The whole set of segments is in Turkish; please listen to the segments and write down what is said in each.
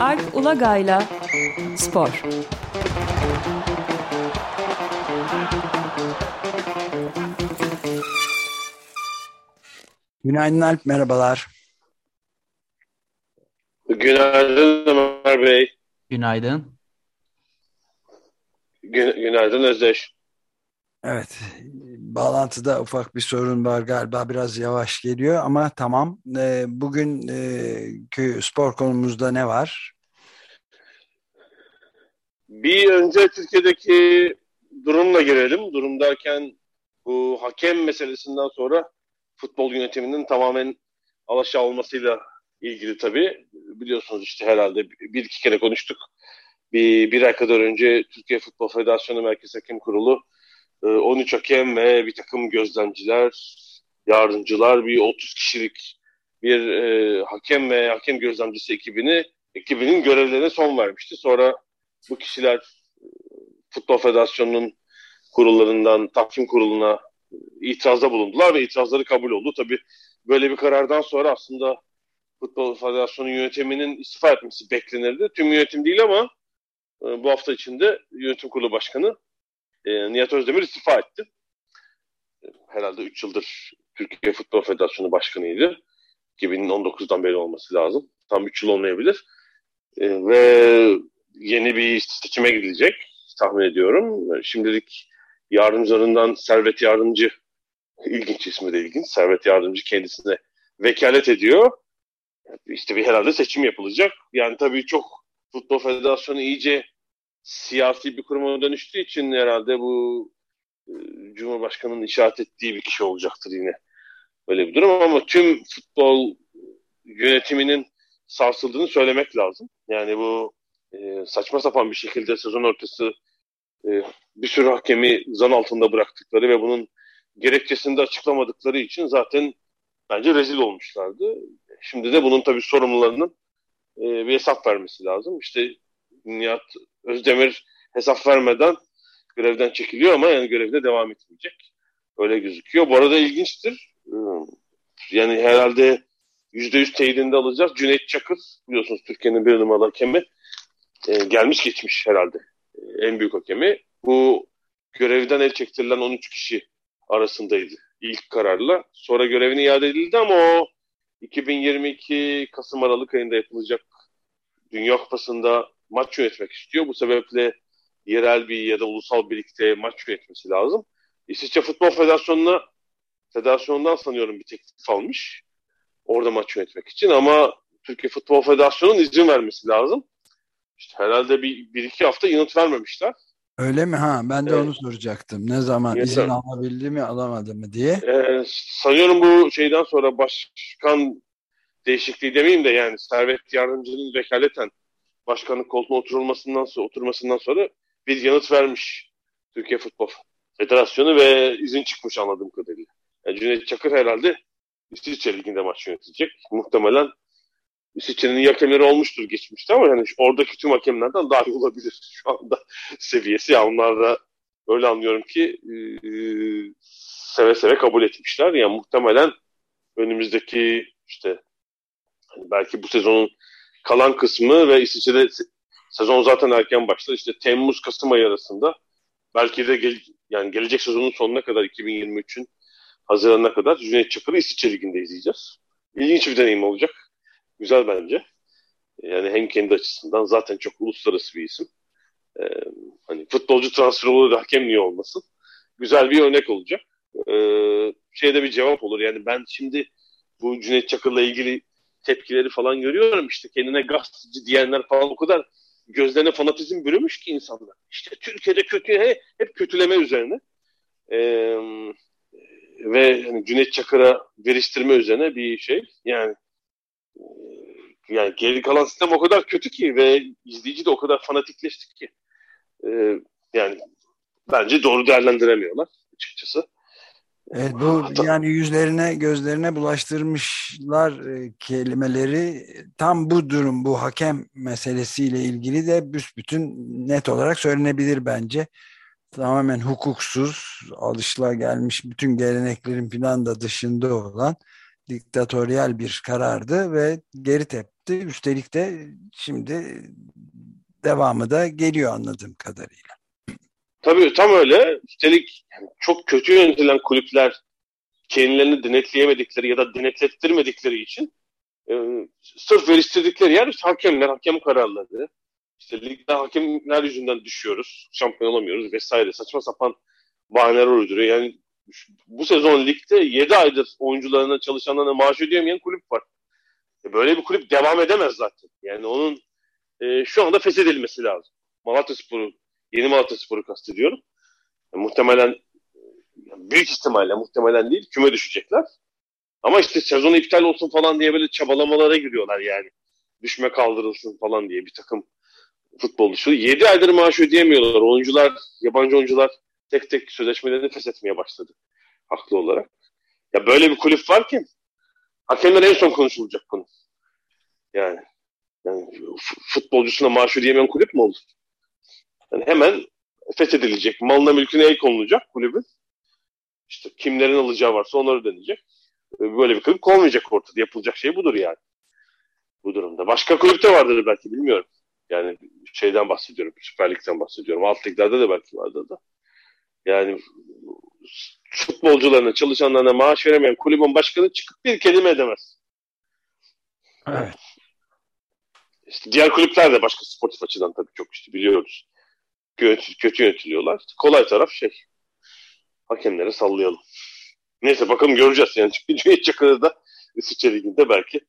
Alp Ulagay'la Spor Günaydın Alp, merhabalar. Günaydın Ömer Bey. Günaydın. Gün, günaydın Özdeş. Evet, bağlantıda ufak bir sorun var galiba biraz yavaş geliyor ama tamam. Ee, bugün e, spor konumuzda ne var? Bir önce Türkiye'deki durumla girelim. Durum derken bu hakem meselesinden sonra futbol yönetiminin tamamen alaşağı olmasıyla ilgili tabii. Biliyorsunuz işte herhalde bir iki kere konuştuk. Bir, bir ay kadar önce Türkiye Futbol Federasyonu Merkez Hakem Kurulu 13 e, hakem ve bir takım gözlemciler, yardımcılar, bir 30 kişilik bir e, hakem ve hakem gözlemcisi ekibini ekibinin görevlerine son vermişti. Sonra bu kişiler e, Futbol Federasyonu'nun kurullarından tahkim kuruluna itirazda bulundular ve itirazları kabul oldu. Tabii böyle bir karardan sonra aslında Futbol Federasyonu yönetiminin istifa etmesi beklenirdi. Tüm yönetim değil ama e, bu hafta içinde yönetim kurulu başkanı e, Nihat Özdemir istifa etti. Herhalde 3 yıldır Türkiye Futbol Federasyonu başkanıydı. 2019'dan beri olması lazım. Tam 3 yıl olmayabilir. E, ve yeni bir seçime gidilecek tahmin ediyorum. Şimdilik yardımcılarından Servet Yardımcı ilginç ismi de ilginç. Servet Yardımcı kendisine vekalet ediyor. İşte bir herhalde seçim yapılacak. Yani tabii çok Futbol Federasyonu iyice siyasi bir kuruma dönüştüğü için herhalde bu e, Cumhurbaşkanı'nın işaret ettiği bir kişi olacaktır yine. Böyle bir durum ama tüm futbol yönetiminin sarsıldığını söylemek lazım. Yani bu e, saçma sapan bir şekilde sezon ortası e, bir sürü hakemi zan altında bıraktıkları ve bunun gerekçesini de açıklamadıkları için zaten bence rezil olmuşlardı. Şimdi de bunun tabii sorumlularının e, bir hesap vermesi lazım. İşte Nihat Özdemir hesap vermeden görevden çekiliyor ama yani görevde devam etmeyecek. Öyle gözüküyor. Bu arada ilginçtir. E, yani herhalde %100 teyidinde alacağız. Cüneyt Çakır biliyorsunuz Türkiye'nin bir numaralı hakemi e, gelmiş geçmiş herhalde e, en büyük hakemi. Bu görevden el çektirilen 13 kişi arasındaydı ilk kararla. Sonra görevini iade edildi ama o 2022 Kasım Aralık ayında yapılacak Dünya Kupası'nda maç yönetmek istiyor. Bu sebeple yerel bir ya da ulusal birlikte maç yönetmesi lazım. İsviçre Futbol Federasyonu'na federasyondan sanıyorum bir teklif almış. Orada maç yönetmek için ama Türkiye Futbol Federasyonu'nun izin vermesi lazım. İşte herhalde bir, bir iki hafta yanıt vermemişler. Öyle mi? Ha ben de evet. onu soracaktım. Ne zaman Yeter. izin alabildi mi alamadı mı diye. Ee, sanıyorum bu şeyden sonra başkan değişikliği demeyeyim de yani Servet Yardımcı'nın vekaleten başkanlık koltuğuna oturulmasından sonra, oturmasından sonra bir yanıt vermiş Türkiye Futbol Federasyonu ve izin çıkmış anladığım kadarıyla. Yani Cüneyt Çakır herhalde İsviçre Ligi'nde maç yönetecek. Muhtemelen İsviçre'nin hakemleri olmuştur geçmişte ama yani oradaki tüm hakemlerden daha iyi olabilir şu anda seviyesi. Ya onlar da öyle anlıyorum ki e, seve seve kabul etmişler. Yani muhtemelen önümüzdeki işte hani belki bu sezonun kalan kısmı ve İsviçre'de sezon zaten erken başlar. İşte Temmuz-Kasım ayı arasında belki de gel, yani gelecek sezonun sonuna kadar 2023'ün Haziran'a kadar Cüneyt Çakır'ı İsviçre Ligi'nde izleyeceğiz. İlginç bir deneyim olacak. Güzel bence. Yani hem kendi açısından zaten çok uluslararası bir isim. Ee, hani futbolcu transfer olur da hakem niye olmasın? Güzel bir örnek olacak. Ee, şeyde bir cevap olur. Yani ben şimdi bu Cüneyt Çakır'la ilgili tepkileri falan görüyorum. İşte kendine gazeteci diyenler falan o kadar gözlerine fanatizm bürümüş ki insanlar. İşte Türkiye'de kötü hep kötüleme üzerine. Ee, ve hani Cüneyt Çakır'a veriştirme üzerine bir şey. Yani yani geri kalan sistem o kadar kötü ki ve izleyici de o kadar fanatikleştik ki. Ee, yani bence doğru değerlendiremiyorlar açıkçası. Evet, bu yani yüzlerine gözlerine bulaştırmışlar e, kelimeleri tam bu durum bu hakem meselesiyle ilgili de büsbütün net olarak söylenebilir bence. Tamamen hukuksuz gelmiş bütün geleneklerin filan da dışında olan diktatöryel bir karardı ve geri tepti. Üstelik de şimdi devamı da geliyor anladığım kadarıyla. Tabii tam öyle. Üstelik çok kötü yönetilen kulüpler kendilerini denetleyemedikleri ya da denetlettirmedikleri için e, sırf veriştirdikleri yer işte hakemler, hakem kararları. İşte ligde hakemler yüzünden düşüyoruz, şampiyon olamıyoruz vesaire. Saçma sapan bahaneler uyduruyor. Yani bu sezon ligde 7 aydır oyuncularına çalışanlarına maaş ödeyemeyen kulüp var. E böyle bir kulüp devam edemez zaten. Yani onun e, şu anda feshedilmesi lazım. Malatya Sporu, yeni Malatya Sporu kastediyorum. E, muhtemelen büyük ihtimalle muhtemelen değil küme düşecekler. Ama işte sezonu iptal olsun falan diye böyle çabalamalara giriyorlar yani. Düşme kaldırılsın falan diye bir takım futbolcu. 7 aydır maaş ödeyemiyorlar. Oyuncular, yabancı oyuncular tek tek sözleşmelerini feshetmeye başladı. Haklı olarak. Ya böyle bir kulüp varken hakemler en son konuşulacak konu. Yani, yani futbolcusuna maaş ödeyemeyen kulüp mü olur? Yani hemen fethedilecek. Malına mülküne el konulacak kulübün. İşte kimlerin alacağı varsa onları deneyecek. Böyle bir kulüp olmayacak ortada. Yapılacak şey budur yani. Bu durumda. Başka kulüpte vardır belki bilmiyorum. Yani şeyden bahsediyorum. Süper Lig'den bahsediyorum. Alt liglerde de belki vardır da. Yani futbolcularına, çalışanlarına maaş veremeyen kulübün başkanı çıkıp bir kelime edemez. Evet. İşte diğer kulüpler de başka sportif açıdan tabii çok işte biliyoruz. Kötü, kötü yönetiliyorlar. Kolay taraf şey. Hakemlere sallayalım. Neyse bakalım göreceğiz. Yani çünkü Cüneyt Çakır'ı da İsviçre Ligi'nde belki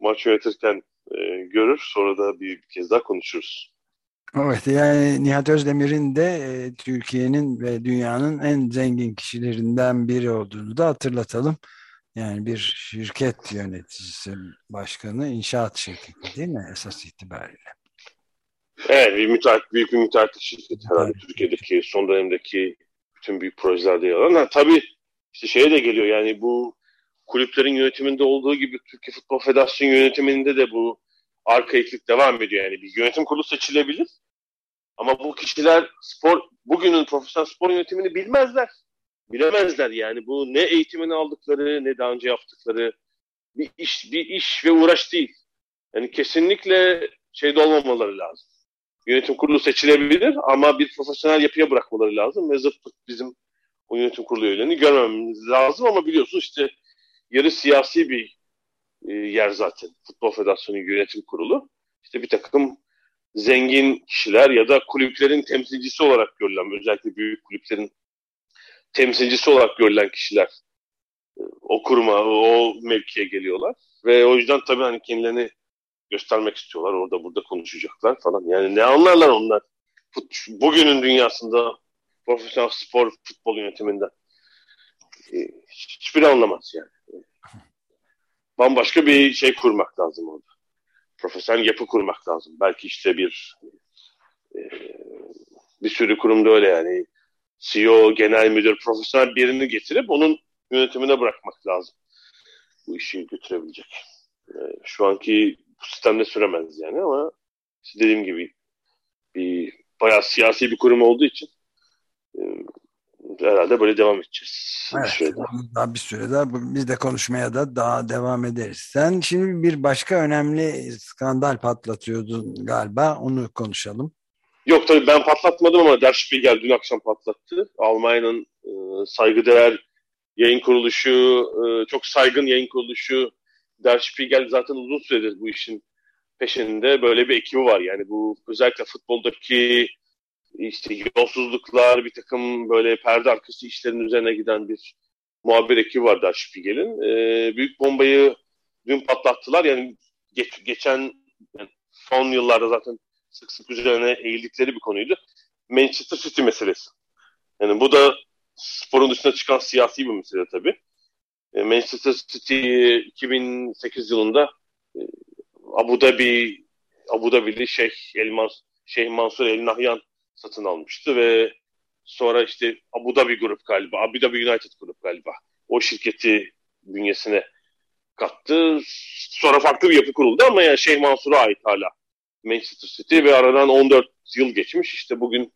maç yönetirken e, görür. Sonra da bir, bir kez daha konuşuruz. Evet yani Nihat Özdemir'in de e, Türkiye'nin ve dünyanın en zengin kişilerinden biri olduğunu da hatırlatalım. Yani bir şirket yöneticisi, başkanı, inşaat şirketi değil mi esas itibariyle? Evet, bir müteahhit, büyük bir müteahhit şirket herhalde Türkiye'deki son dönemdeki bütün büyük projelerde yer alan. Ha, tabii işte şeye de geliyor yani bu kulüplerin yönetiminde olduğu gibi Türkiye Futbol Federasyonu yönetiminde de bu arkaiklik devam ediyor. Yani bir yönetim kurulu seçilebilir. Ama bu kişiler spor bugünün profesyonel spor yönetimini bilmezler. Bilemezler yani. Bu ne eğitimini aldıkları ne daha önce yaptıkları bir iş bir iş ve uğraş değil. Yani kesinlikle şeyde olmamaları lazım. Yönetim kurulu seçilebilir ama bir profesyonel yapıya bırakmaları lazım ve zırt bizim o yönetim kurulu üyelerini görmememiz lazım ama biliyorsun işte yarı siyasi bir e, yer zaten. Futbol Federasyonu Yönetim Kurulu. İşte bir takım zengin kişiler ya da kulüplerin temsilcisi olarak görülen, özellikle büyük kulüplerin temsilcisi olarak görülen kişiler e, o kuruma, o mevkiye geliyorlar. Ve o yüzden tabii hani kendilerini göstermek istiyorlar. Orada burada konuşacaklar falan. Yani ne anlarlar onlar? Bugünün dünyasında profesyonel spor futbol yönetiminden. E, hiçbir anlamaz yani. Bambaşka bir şey kurmak lazım orada. Profesyonel yapı kurmak lazım. Belki işte bir e, bir sürü kurumda öyle yani CEO, genel müdür, profesyonel birini getirip onun yönetimine bırakmak lazım. Bu işi götürebilecek. E, şu anki bu sistemde süremez yani ama işte dediğim gibi bir bayağı siyasi bir kurum olduğu için e, herhalde böyle devam edeceğiz. Evet, bir süre daha. daha bir süre daha biz de konuşmaya da daha devam ederiz. Sen şimdi bir başka önemli skandal patlatıyordun galiba onu konuşalım. Yok tabii ben patlatmadım ama Der Spiegel dün akşam patlattı. Almanya'nın e, saygıdeğer yayın kuruluşu, e, çok saygın yayın kuruluşu Der Spiegel zaten uzun süredir bu işin peşinde böyle bir ekibi var. Yani bu özellikle futboldaki işte yolsuzluklar, bir takım böyle perde arkası işlerin üzerine giden bir muhabir ekibi var Der Spiegel'in. E, büyük bombayı dün patlattılar. Yani geç, geçen yani son yıllarda zaten sık sık üzerine eğildikleri bir konuydu. Manchester City meselesi. Yani bu da sporun dışına çıkan siyasi bir mesele tabii. E, Manchester City 2008 yılında e, Abu Dhabi Abu Dhabi'li Şeyh El Mans Şeyh Mansur El Nahyan satın almıştı ve sonra işte Abu Dhabi Grup galiba, Abu Dhabi United Grup galiba o şirketi bünyesine kattı. Sonra farklı bir yapı kuruldu ama yani Şeyh Mansur'a ait hala Manchester City ve aradan 14 yıl geçmiş. İşte bugün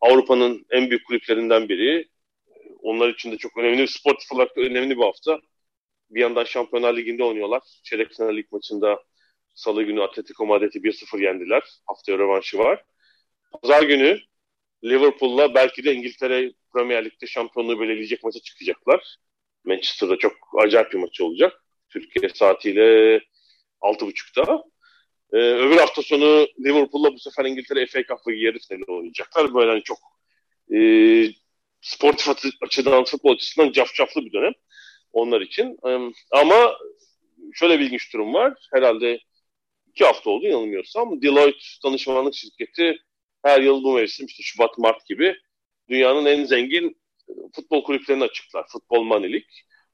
Avrupa'nın en büyük kulüplerinden biri. Onlar için de çok önemli, sportif olarak da önemli bir hafta. bir yandan Şampiyonlar Ligi'nde oynuyorlar. Çeyrek final lig maçında Salı günü Atletico Madrid'i 1-0 yendiler. Haftaya rövanşı var. Pazar günü Liverpool'la belki de İngiltere Premier Lig'de şampiyonluğu belirleyecek maça çıkacaklar. Manchester'da çok acayip bir maç olacak. Türkiye saatiyle 6.30'da. Ee, öbür hafta sonu Liverpool'la bu sefer İngiltere FA Cup ve yarı finali oynayacaklar. Böyle hani çok e, sportif açıdan, futbol açısından cafcaflı bir dönem onlar için. Ama şöyle bir ilginç durum var. Herhalde iki hafta oldu yanılmıyorsam. Deloitte danışmanlık şirketi her yıl bu mevsim işte Şubat, Mart gibi dünyanın en zengin futbol kulüplerini açıklar. Futbol League.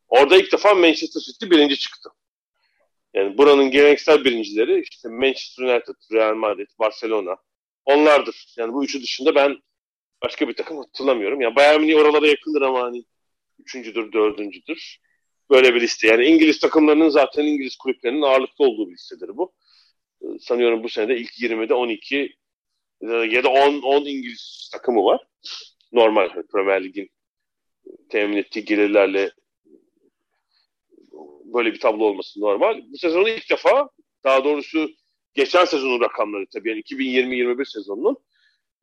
Orada ilk defa Manchester City birinci çıktı. Yani buranın geleneksel birincileri işte Manchester United, Real Madrid, Barcelona onlardır. Yani bu üçü dışında ben başka bir takım hatırlamıyorum. Yani Bayern Münih oralara yakındır ama hani üçüncüdür, dördüncüdür. Böyle bir liste. Yani İngiliz takımlarının zaten İngiliz kulüplerinin ağırlıklı olduğu bir listedir bu. Ee, sanıyorum bu senede ilk 20'de 12 e, ya da 10, 10 İngiliz takımı var. Normal Premier Lig'in temin ettiği gelirlerle böyle bir tablo olması normal. Bu sezonu ilk defa daha doğrusu geçen sezonun rakamları tabii yani 2020-21 sezonunun e,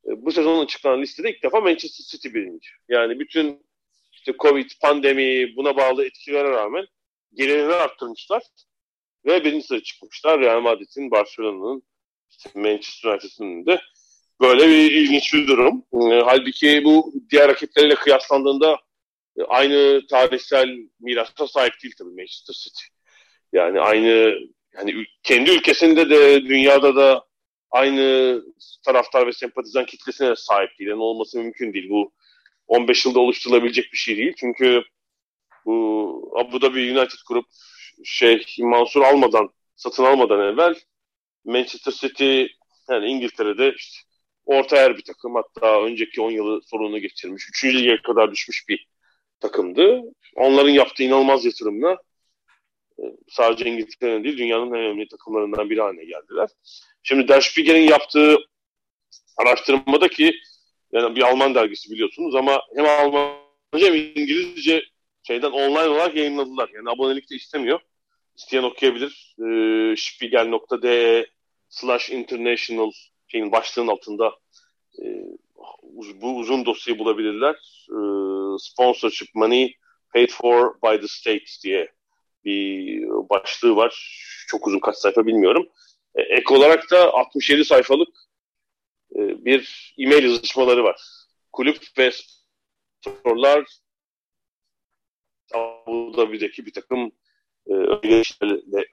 bu sezonun açıklanan listede ilk defa Manchester City birinci. Yani bütün işte Covid, pandemi buna bağlı etkilere rağmen gelirini arttırmışlar ve birinci sıraya çıkmışlar. Real Madrid'in, Barcelona'nın, işte Manchester United'ın de böyle bir ilginç bir durum. E, halbuki bu diğer rakipleriyle kıyaslandığında e, aynı tarihsel mirasa sahip değil tabii Manchester City. Yani aynı yani kendi ülkesinde de dünyada da aynı taraftar ve sempatizan kitlesine de sahip değil. Yani olması mümkün değil. Bu 15 yılda oluşturulabilecek bir şey değil. Çünkü bu Abu Dhabi United Group şey Mansur almadan satın almadan evvel Manchester City yani İngiltere'de işte orta yer bir takım hatta önceki 10 yılı sorunu geçirmiş. Üçüncü lige kadar düşmüş bir takımdı. Onların yaptığı inanılmaz yatırımla sadece İngiltere'nin değil dünyanın en önemli takımlarından biri haline geldiler. Şimdi Der Spiegel'in yaptığı araştırmada ki yani bir Alman dergisi biliyorsunuz ama hem Almanca hem İngilizce şeyden online olarak yayınladılar. Yani abonelik de istemiyor. İsteyen okuyabilir. E, spiegel.de slash international şeyin başlığın altında e, bu uzun dosyayı bulabilirler. E, sponsorship money paid for by the state diye bir başlığı var. Çok uzun kaç sayfa bilmiyorum. E, ek olarak da 67 sayfalık e, bir e-mail yazışmaları var. Kulüp ve sponsorlar Abu Dhabi'deki bir takım e,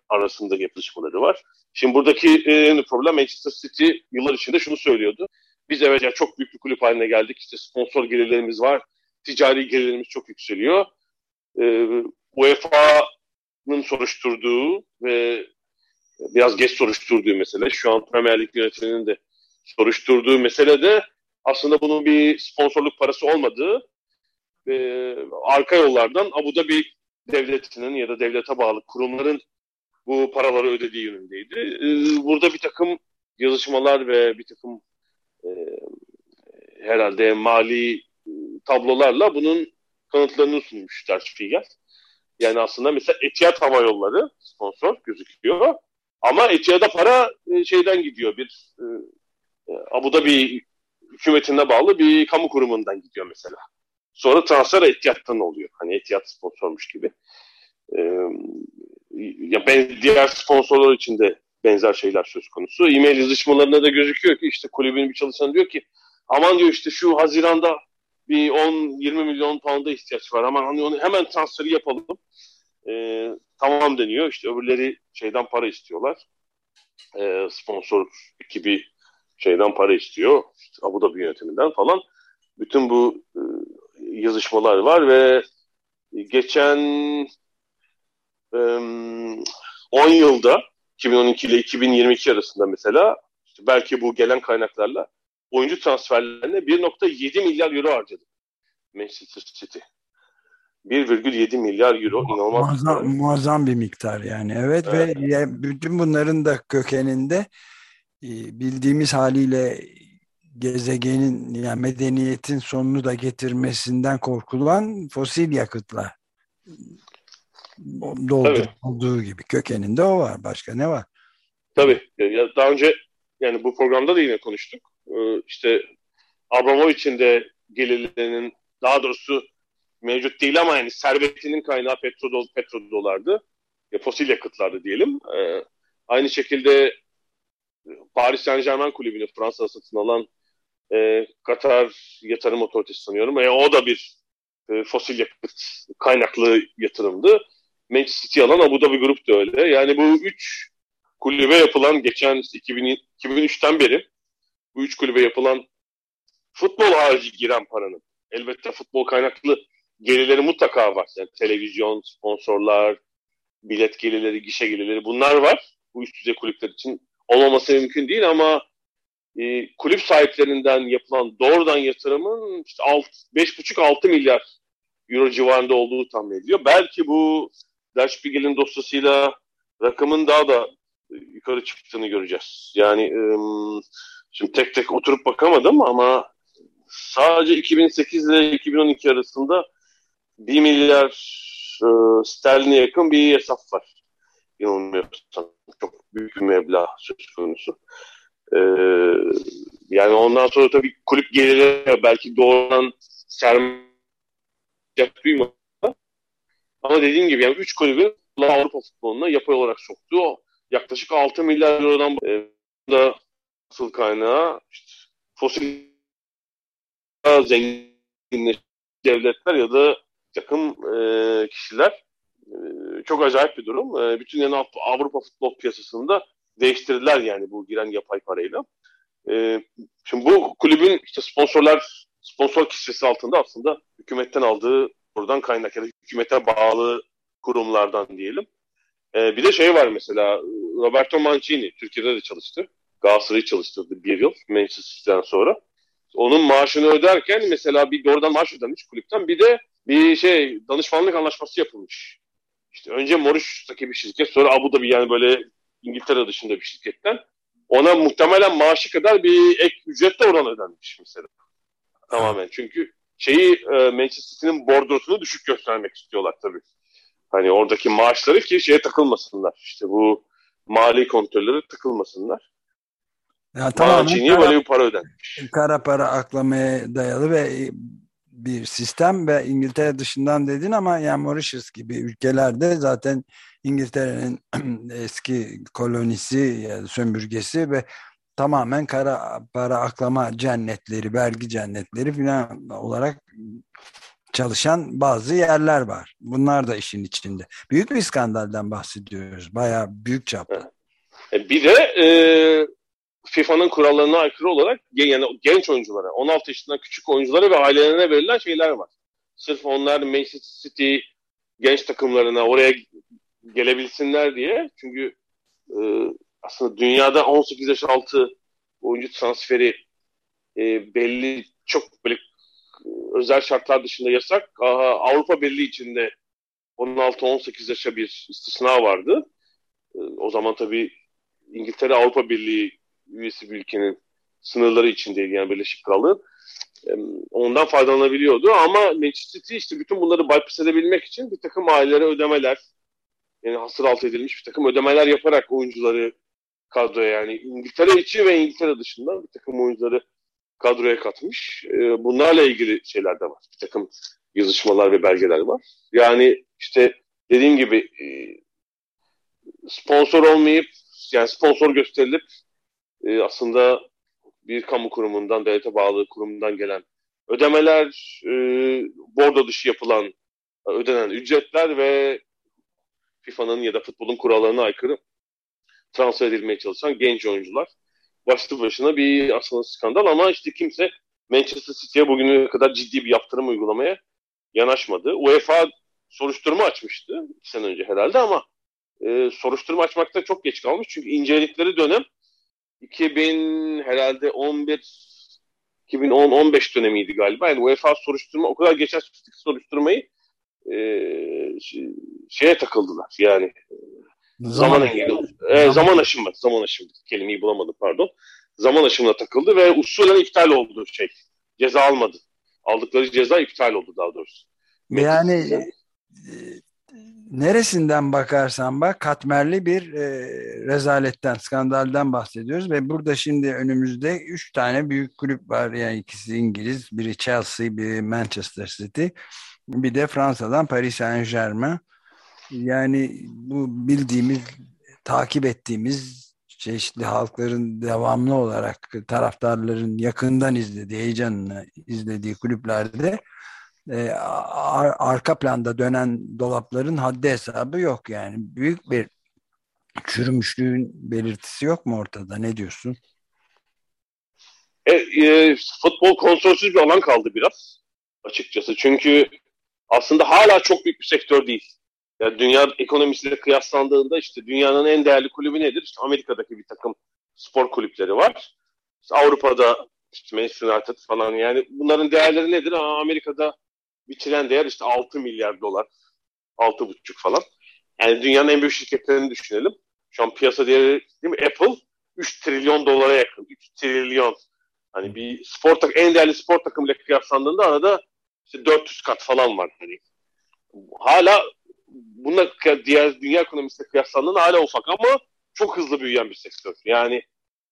arasında yapışmaları var. Şimdi buradaki e, problem Manchester City yıllar içinde şunu söylüyordu. Biz evet yani çok büyük bir kulüp haline geldik. İşte sponsor gelirlerimiz var. Ticari gelirlerimiz çok yükseliyor. E, UEFA'nın soruşturduğu ve biraz geç soruşturduğu mesele, şu an Premier Lig yönetiminin de soruşturduğu mesele de aslında bunun bir sponsorluk parası olmadığı e, arka yollardan Abu Dhabi devletinin ya da devlete bağlı kurumların bu paraları ödediği yönündeydi. E, burada bir takım yazışmalar ve bir takım e, herhalde mali tablolarla bunun kanıtlarını sunmuş Der Spiegel. Yani aslında mesela Etihad Hava Yolları sponsor gözüküyor. Ama Etihad'a para e, şeyden gidiyor bir e, e, Abu Dhabi hükümetine bağlı bir kamu kurumundan gidiyor mesela. Sonra transfer Etihad'tan oluyor. Hani Etihad sponsormuş gibi. Ee, ya ben diğer sponsorlar için de benzer şeyler söz konusu. E-mail yazışmalarında da gözüküyor ki işte kulübün bir çalışanı diyor ki aman diyor işte şu Haziran'da bir 10-20 milyon pound'a ihtiyaç var. Aman hani onu hemen transferi yapalım. Ee, tamam deniyor. İşte öbürleri şeyden para istiyorlar. Ee, sponsor ekibi şeyden para istiyor. İşte Abu Dhabi yönetiminden falan. Bütün bu e, yazışmalar var ve geçen e, 10 yılda 2012 ile 2022 arasında mesela işte belki bu gelen kaynaklarla oyuncu transferlerine 1.7 milyar euro harcadı Manchester City. 1,7 milyar euro inanılmaz muazzam, bir muazzam bir miktar yani evet, evet. ve bütün bunların da kökeninde e, bildiğimiz haliyle gezegenin yani medeniyetin sonunu da getirmesinden korkulan fosil yakıtla Doldur, olduğu gibi kökeninde o var. Başka ne var? Tabii. Daha önce yani bu programda da yine konuştuk. Ee, işte Abramovich'in de gelirlerinin daha doğrusu mevcut değil ama yani servetinin kaynağı petrodol, petrodolardı. Ya, fosil yakıtlardı diyelim. Ee, aynı şekilde Paris Saint Germain kulübünü Fransa'da satın alan e, Katar Yatırım Otoritesi sanıyorum. E, o da bir e, fosil yakıt kaynaklı yatırımdı. Manchester City alan Abu Dhabi Grup da öyle. Yani bu üç kulübe yapılan geçen 2000, 2003'ten beri bu üç kulübe yapılan futbol harici giren paranın elbette futbol kaynaklı gelirleri mutlaka var. Yani televizyon, sponsorlar, bilet gelirleri, gişe gelirleri bunlar var. Bu üst düzey kulüpler için olmaması mümkün değil ama e, kulüp sahiplerinden yapılan doğrudan yatırımın işte 5,5-6 milyar euro civarında olduğu tahmin ediliyor. Belki bu Der Spiegel'in dosyasıyla rakamın daha da yukarı çıktığını göreceğiz. Yani e, şimdi tek tek oturup bakamadım ama sadece 2008 ile 2012 arasında 1 milyar e, sterline yakın bir hesap var. Yanılmıyorsam çok büyük bir meblağ söz konusu. Ee, yani ondan sonra tabii kulüp gelirleri belki doğrudan sermaye duymadı. Ama dediğim gibi yani 3 kulübün Avrupa futboluna yapay olarak soktuğu yaklaşık 6 milyar eurodan e, da asıl kaynağı işte fosil zengin devletler ya da takım e, kişiler e, çok acayip bir durum. E, bütün yani Avrupa futbol piyasasında değiştirdiler yani bu giren yapay parayla. E, şimdi bu kulübün işte sponsorlar sponsor kisvesi altında aslında hükümetten aldığı buradan kaynak ya da hükümete bağlı kurumlardan diyelim. E, bir de şey var mesela Roberto Mancini Türkiye'de de çalıştı. Galatasaray'ı çalıştırdı bir yıl Manchester City'den sonra. Onun maaşını öderken mesela bir doğrudan maaş ödenmiş kulüpten bir de bir şey danışmanlık anlaşması yapılmış. İşte önce Mauritius'taki bir şirket sonra Abu Dhabi yani böyle İngiltere dışında bir şirketten ona muhtemelen maaşı kadar bir ek ücret de oran ödenmiş mesela. Tamamen. Çünkü şeyi e, Manchester City'nin bordrosunu düşük göstermek istiyorlar tabii. Hani oradaki maaşları ki şeye takılmasınlar. İşte bu mali kontrolleri takılmasınlar. Ya, tamamen Mancini'ye böyle bir para ödenmiş. Kara para aklamaya dayalı ve bir sistem ve İngiltere dışından dedin ama yani Mauritius gibi ülkelerde zaten İngiltere'nin eski kolonisi yani sömürgesi ve tamamen kara para aklama cennetleri, vergi cennetleri falan olarak çalışan bazı yerler var. Bunlar da işin içinde. Büyük bir skandaldan bahsediyoruz. Bayağı büyük çapta. E, bir de e, FIFA'nın kurallarına aykırı olarak yani genç oyunculara, 16 yaşından küçük oyunculara ve ailelerine verilen şeyler var. Sırf onlar Manchester City genç takımlarına oraya gelebilsinler diye. Çünkü e, aslında dünyada 18 yaş altı oyuncu transferi e, belli çok böyle e, özel şartlar dışında yasak. Aha, Avrupa Birliği içinde 16-18 yaşa bir istisna vardı. E, o zaman tabii İngiltere Avrupa Birliği üyesi bir ülkenin sınırları içindeydi yani Birleşik Krallığı. Ondan faydalanabiliyordu ama Manchester City işte bütün bunları bypass edebilmek için bir takım ailelere ödemeler yani hasır altı edilmiş bir takım ödemeler yaparak oyuncuları kadroya yani İngiltere içi ve İngiltere dışında bir takım oyuncuları kadroya katmış. Bunlarla ilgili şeyler de var. Bir takım yazışmalar ve belgeler var. Yani işte dediğim gibi sponsor olmayıp yani sponsor gösterilip e, aslında bir kamu kurumundan, devlete bağlı kurumdan gelen ödemeler, e, bordo dışı yapılan ödenen ücretler ve FIFA'nın ya da futbolun kurallarına aykırı transfer edilmeye çalışan genç oyuncular. Başlı başına bir aslında skandal ama işte kimse Manchester City'ye bugüne kadar ciddi bir yaptırım uygulamaya yanaşmadı. UEFA soruşturma açmıştı iki sene önce herhalde ama e, soruşturma açmakta çok geç kalmış. Çünkü inceledikleri dönem 2000 herhalde 11 2010-15 dönemiydi galiba. Yani UEFA soruşturma o kadar geç açmıştık soruşturmayı e, şeye takıldılar. Yani zaman, zaman engeli. E, zaman aşımı. Zaman aşımı. Kelimeyi bulamadım pardon. Zaman aşımına takıldı ve usulen iptal oldu şey. Ceza almadı. Aldıkları ceza iptal oldu daha doğrusu. Yani neresinden bakarsan bak katmerli bir e, rezaletten, skandaldan bahsediyoruz ve burada şimdi önümüzde üç tane büyük kulüp var. Yani ikisi İngiliz, biri Chelsea, biri Manchester City, bir de Fransa'dan Paris Saint Germain. Yani bu bildiğimiz, takip ettiğimiz çeşitli halkların devamlı olarak taraftarların yakından izlediği, heyecanla izlediği kulüplerde e, ar arka planda dönen dolapların haddi hesabı yok yani. Büyük bir çürümüşlüğün belirtisi yok mu ortada? Ne diyorsun? E, e, futbol konsolsuz bir alan kaldı biraz açıkçası. Çünkü aslında hala çok büyük bir sektör değil. Yani dünya ekonomisiyle kıyaslandığında işte dünyanın en değerli kulübü nedir? İşte Amerika'daki bir takım spor kulüpleri var. İşte Avrupa'da işte Manchester United falan yani bunların değerleri nedir? Aa, Amerika'da biçilen değer işte 6 milyar dolar. 6,5 falan. Yani dünyanın en büyük şirketlerini düşünelim. Şu an piyasa değeri değil mi? Apple 3 trilyon dolara yakın. 3 trilyon. Hani bir spor tak en değerli spor takımıyla kıyaslandığında arada işte 400 kat falan var. Hani hala bununla diğer dünya ekonomisiyle kıyaslandığında hala ufak ama çok hızlı büyüyen bir sektör. Yani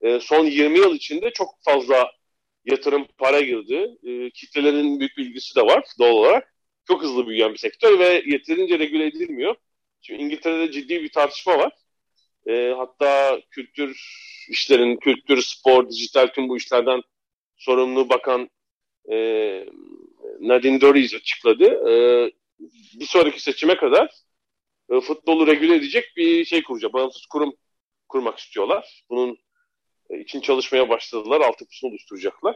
e, son 20 yıl içinde çok fazla yatırım para girdi. E, kitlelerin büyük bilgisi de var doğal olarak. Çok hızlı büyüyen bir sektör ve yeterince regüle edilmiyor. Şimdi İngiltere'de ciddi bir tartışma var. E, hatta kültür işlerin, kültür, spor, dijital tüm bu işlerden sorumlu bakan e, Nadine Dorries açıkladı. E, bir sonraki seçime kadar e, futbolu regüle edecek bir şey kuracak. Bağımsız kurum kurmak istiyorlar. Bunun için çalışmaya başladılar. Altyapısını oluşturacaklar.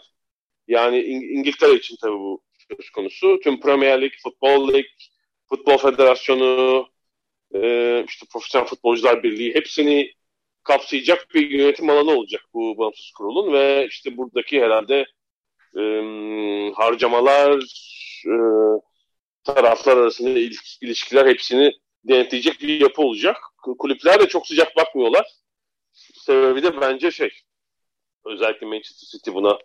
Yani İng- İngiltere için tabii bu söz konusu. Tüm Premier Lig, Futbol Lig, Futbol Federasyonu, e, işte Profesyonel Futbolcular Birliği hepsini kapsayacak bir yönetim alanı olacak bu bağımsız kurulun ve işte buradaki herhalde e, harcamalar, e, taraflar arasında ilişkiler hepsini denetleyecek bir yapı olacak. Kulüpler de çok sıcak bakmıyorlar. Sebebi de bence şey, özellikle Manchester City buna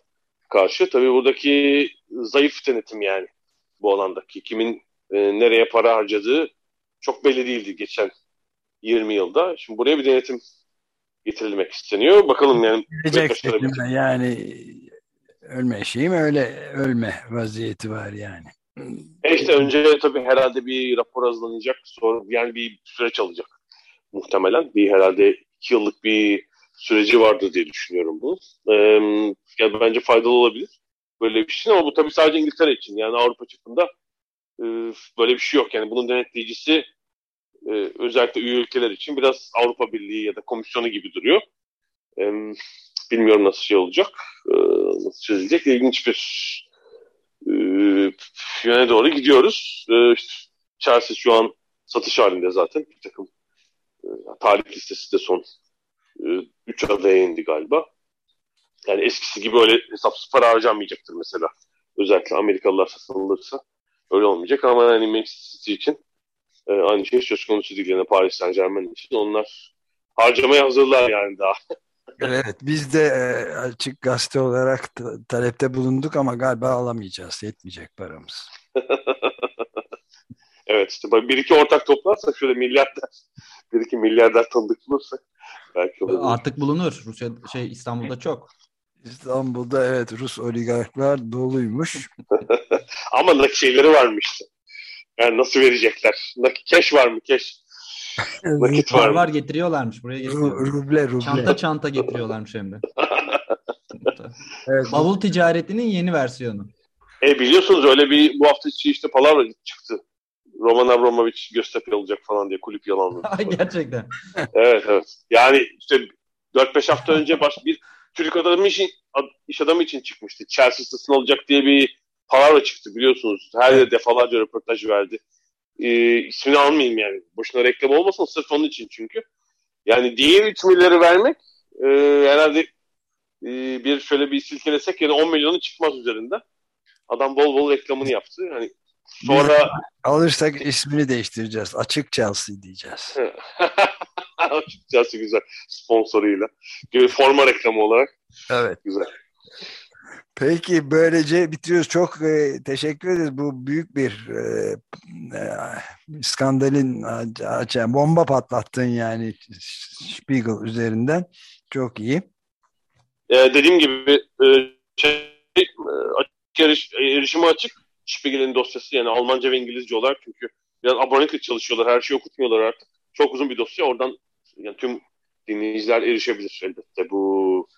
karşı. Tabii buradaki zayıf denetim yani bu alandaki. Kimin e, nereye para harcadığı çok belli değildi geçen 20 yılda. Şimdi buraya bir denetim getirilmek isteniyor. Bakalım yani. Yani ölme şeyim öyle ölme vaziyeti var yani. E işte önce tabii herhalde bir rapor hazırlanacak. Sonra yani bir süreç alacak muhtemelen. Bir herhalde iki yıllık bir süreci vardı diye düşünüyorum bu. Ee, yani bence faydalı olabilir böyle bir şey ama bu tabii sadece İngiltere için. Yani Avrupa çapında e, böyle bir şey yok. Yani bunun denetleyicisi e, özellikle üye ülkeler için biraz Avrupa Birliği ya da komisyonu gibi duruyor. E, bilmiyorum nasıl şey olacak. E, nasıl çözülecek. İlginç bir e, yöne doğru gidiyoruz. E, işte Chelsea şu an satış halinde zaten. Bir takım e, tarih listesi de son 3 e, adaya indi galiba. Yani eskisi gibi öyle hesapsız para harcanmayacaktır mesela. Özellikle Amerikalılar satılırsa öyle olmayacak ama yani Manchester City için e, aynı şey söz konusu değil. Yani Paris Saint Germain için onlar harcamaya hazırlar yani daha. evet biz de e, açık gazete olarak talepte bulunduk ama galiba alamayacağız. Yetmeyecek paramız. evet işte bir iki ortak toplarsak şöyle milyarder bir iki milyarder tanıdık bulursak belki olur. Artık bulunur. Rusya şey İstanbul'da çok. İstanbul'da evet Rus oligarklar doluymuş. Ama nakit şeyleri varmış. Yani nasıl verecekler? Nakit keş var mı keş? Nakit var, var var getiriyorlarmış buraya getiriyor. Ruble ruble. Çanta çanta getiriyorlarmış hem de. evet. Bavul ticaretinin yeni versiyonu. E biliyorsunuz öyle bir bu hafta içi işte palavra çıktı. Roman Abramovich Göztepe olacak falan diye kulüp yalanladı. Gerçekten. evet evet. Yani işte 4-5 hafta önce baş bir Türk adamı için, iş adamı için çıkmıştı. Chelsea satın olacak diye bir palavra çıktı biliyorsunuz. Her yerde defalarca röportaj verdi. Ee, ismini almayayım yani. Boşuna reklam olmasın sırf onun için çünkü. Yani diğer 3 milyarı vermek e, herhalde e, bir şöyle bir silkelesek yani 10 milyonu çıkmaz üzerinde. Adam bol bol reklamını yaptı. Hani sonra alırsak ismini değiştireceğiz. Açık Chelsea diyeceğiz. Açık Chelsea güzel sponsoruyla. Forma reklamı olarak. Evet. Güzel. Peki böylece bitiriyoruz. Çok e, teşekkür ederiz. Bu büyük bir e, e, skandalin açan bomba patlattın yani Spiegel üzerinden. Çok iyi. Ee, dediğim gibi e, şey, e, açık eriş, erişime açık Spiegel'in dosyası yani Almanca ve İngilizce olarak çünkü biraz abonelik çalışıyorlar. Her şeyi okutmuyorlar artık. Çok uzun bir dosya. Oradan yani tüm dinleyiciler erişebilir elbette bu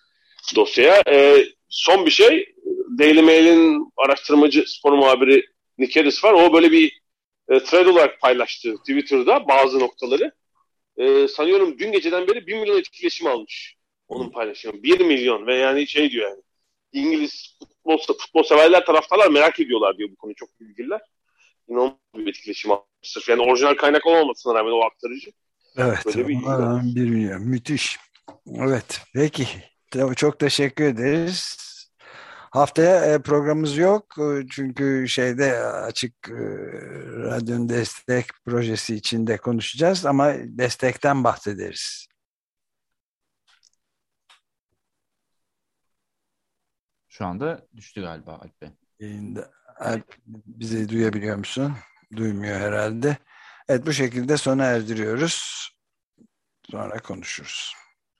dosyaya. E, son bir şey Daily Mail'in araştırmacı spor muhabiri Nick Harris var. O böyle bir e, thread olarak paylaştı Twitter'da bazı noktaları. E, sanıyorum dün geceden beri 1 milyon etkileşim almış. Onun paylaşımı. 1 milyon ve yani şey diyor yani İngiliz futbol, futbol severler taraftarlar merak ediyorlar diyor bu konu çok ilgililer. İnanılmaz bir etkileşim. Sırf yani orijinal kaynak olmamasına rağmen o aktarıcı. Evet. Böyle bir, milyon. Müthiş. Evet. Peki. Çok teşekkür ederiz. Haftaya e, programımız yok e, çünkü şeyde açık e, radyonun destek projesi içinde konuşacağız ama destekten bahsederiz. Şu anda düştü galiba Alp Bey. Alp bizi duyabiliyor musun? Duymuyor herhalde. Evet bu şekilde sona erdiriyoruz. Sonra konuşuruz.